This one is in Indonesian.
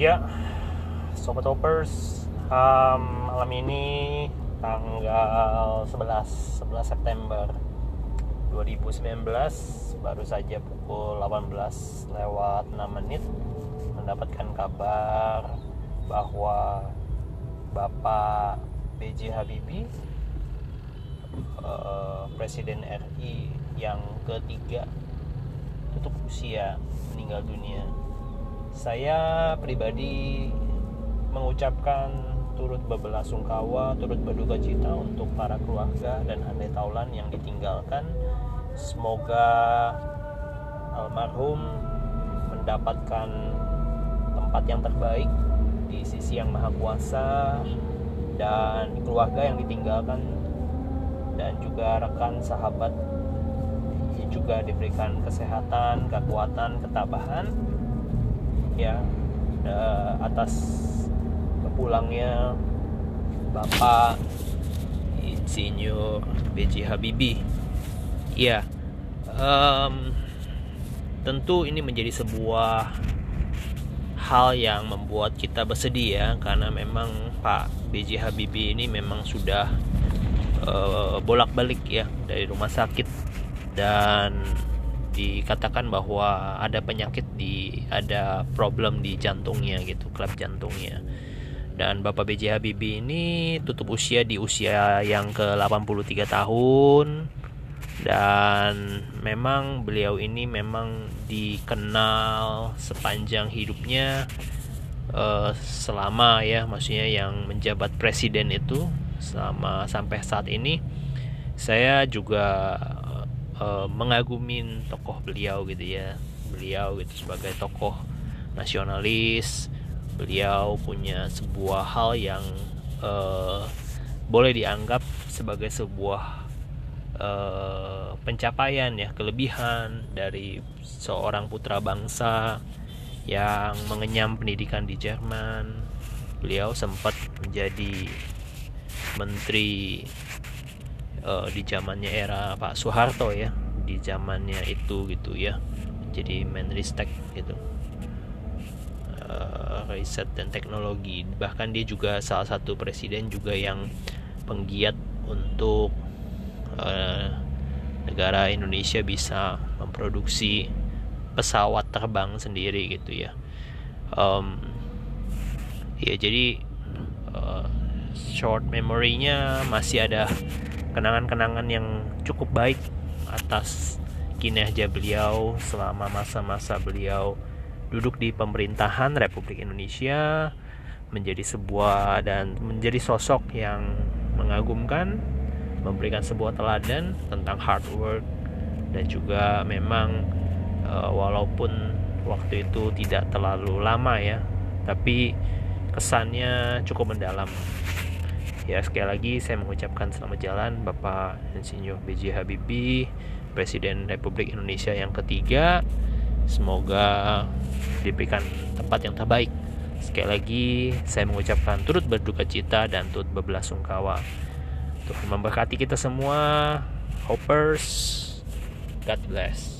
Ya, Sobat Hoppers, um, malam ini tanggal 11 11 September 2019 baru saja pukul 18 lewat 6 menit mendapatkan kabar bahwa Bapak B.J. Habibie uh, Presiden RI yang ketiga tutup usia meninggal dunia saya pribadi mengucapkan turut berbelasungkawa, turut berduka cita untuk para keluarga dan handai taulan yang ditinggalkan. Semoga almarhum mendapatkan tempat yang terbaik di sisi yang maha kuasa dan keluarga yang ditinggalkan dan juga rekan sahabat juga diberikan kesehatan, kekuatan, ketabahan ya atas kepulangnya Bapak Insinyur B.J. Habibie. Ya, um, tentu ini menjadi sebuah hal yang membuat kita bersedih ya, karena memang Pak B.J. Habibie ini memang sudah uh, bolak-balik ya dari rumah sakit dan dikatakan bahwa ada penyakit di ada problem di jantungnya gitu klep jantungnya dan Bapak B.J. Habibie ini tutup usia di usia yang ke 83 tahun dan memang beliau ini memang dikenal sepanjang hidupnya uh, selama ya maksudnya yang menjabat presiden itu selama sampai saat ini saya juga uh, mengagumin tokoh beliau gitu ya. Beliau gitu sebagai tokoh nasionalis. Beliau punya sebuah hal yang uh, boleh dianggap sebagai sebuah uh, pencapaian ya kelebihan dari seorang putra bangsa yang mengenyam pendidikan di Jerman. Beliau sempat menjadi menteri uh, di zamannya era Pak Soeharto ya di zamannya itu gitu ya jadi Menristek gitu. Uh, riset dan teknologi bahkan dia juga salah satu presiden juga yang penggiat untuk uh, negara Indonesia bisa memproduksi pesawat terbang sendiri gitu ya. Um, ya jadi uh, short memory-nya masih ada kenangan-kenangan yang cukup baik atas kinerja beliau selama masa-masa beliau duduk di pemerintahan Republik Indonesia menjadi sebuah dan menjadi sosok yang mengagumkan, memberikan sebuah teladan tentang hard work dan juga memang uh, walaupun waktu itu tidak terlalu lama ya, tapi kesannya cukup mendalam. Ya sekali lagi saya mengucapkan selamat jalan Bapak Insinyur B.J. Habibie, Presiden Republik Indonesia yang ketiga. Semoga diberikan tempat yang terbaik. Sekali lagi saya mengucapkan turut berduka cita dan turut berbelasungkawa. Tuhan memberkati kita semua. Hoppers, God bless.